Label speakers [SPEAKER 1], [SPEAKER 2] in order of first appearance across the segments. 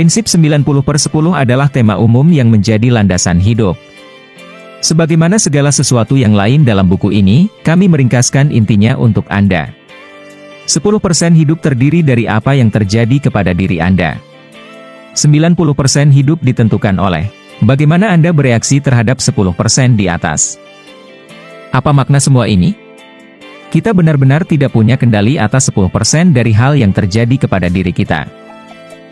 [SPEAKER 1] Prinsip 90 per 10 adalah tema umum yang menjadi landasan hidup. Sebagaimana segala sesuatu yang lain dalam buku ini, kami meringkaskan intinya untuk Anda. 10% hidup terdiri dari apa yang terjadi kepada diri Anda. 90% hidup ditentukan oleh bagaimana Anda bereaksi terhadap 10% di atas. Apa makna semua ini? Kita benar-benar tidak punya kendali atas 10% dari hal yang terjadi kepada diri kita.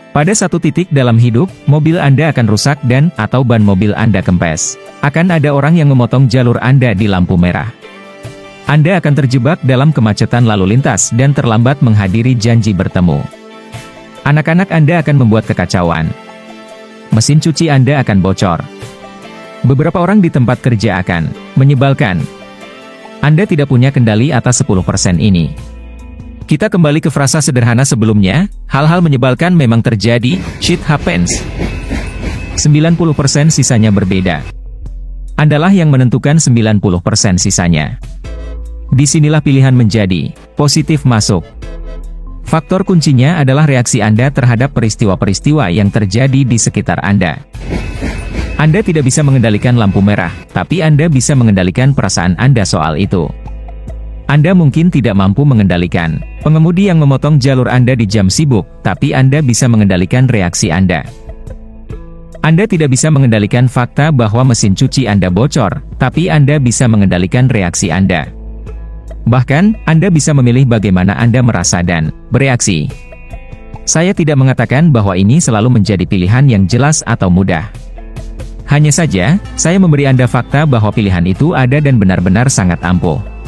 [SPEAKER 1] Pada satu titik dalam hidup, mobil Anda akan rusak dan atau ban mobil Anda kempes. Akan ada orang yang memotong jalur Anda di lampu merah. Anda akan terjebak dalam kemacetan lalu lintas dan terlambat menghadiri janji bertemu. Anak-anak Anda akan membuat kekacauan. Mesin cuci Anda akan bocor. Beberapa orang di tempat kerja akan menyebalkan. Anda tidak punya kendali atas 10% ini. Kita kembali ke frasa sederhana sebelumnya, hal-hal menyebalkan memang terjadi, shit happens. 90% sisanya berbeda. Andalah yang menentukan 90% sisanya. Di sinilah pilihan menjadi, positif masuk. Faktor kuncinya adalah reaksi Anda terhadap peristiwa-peristiwa yang terjadi di sekitar Anda. Anda tidak bisa mengendalikan lampu merah, tapi Anda bisa mengendalikan perasaan Anda soal itu. Anda mungkin tidak mampu mengendalikan pengemudi yang memotong jalur Anda di jam sibuk, tapi Anda bisa mengendalikan reaksi Anda. Anda tidak bisa mengendalikan fakta bahwa mesin cuci Anda bocor, tapi Anda bisa mengendalikan reaksi Anda. Bahkan, Anda bisa memilih bagaimana Anda merasa dan bereaksi. Saya tidak mengatakan bahwa ini selalu menjadi pilihan yang jelas atau mudah. Hanya saja, saya memberi Anda fakta bahwa pilihan itu ada dan benar-benar sangat ampuh.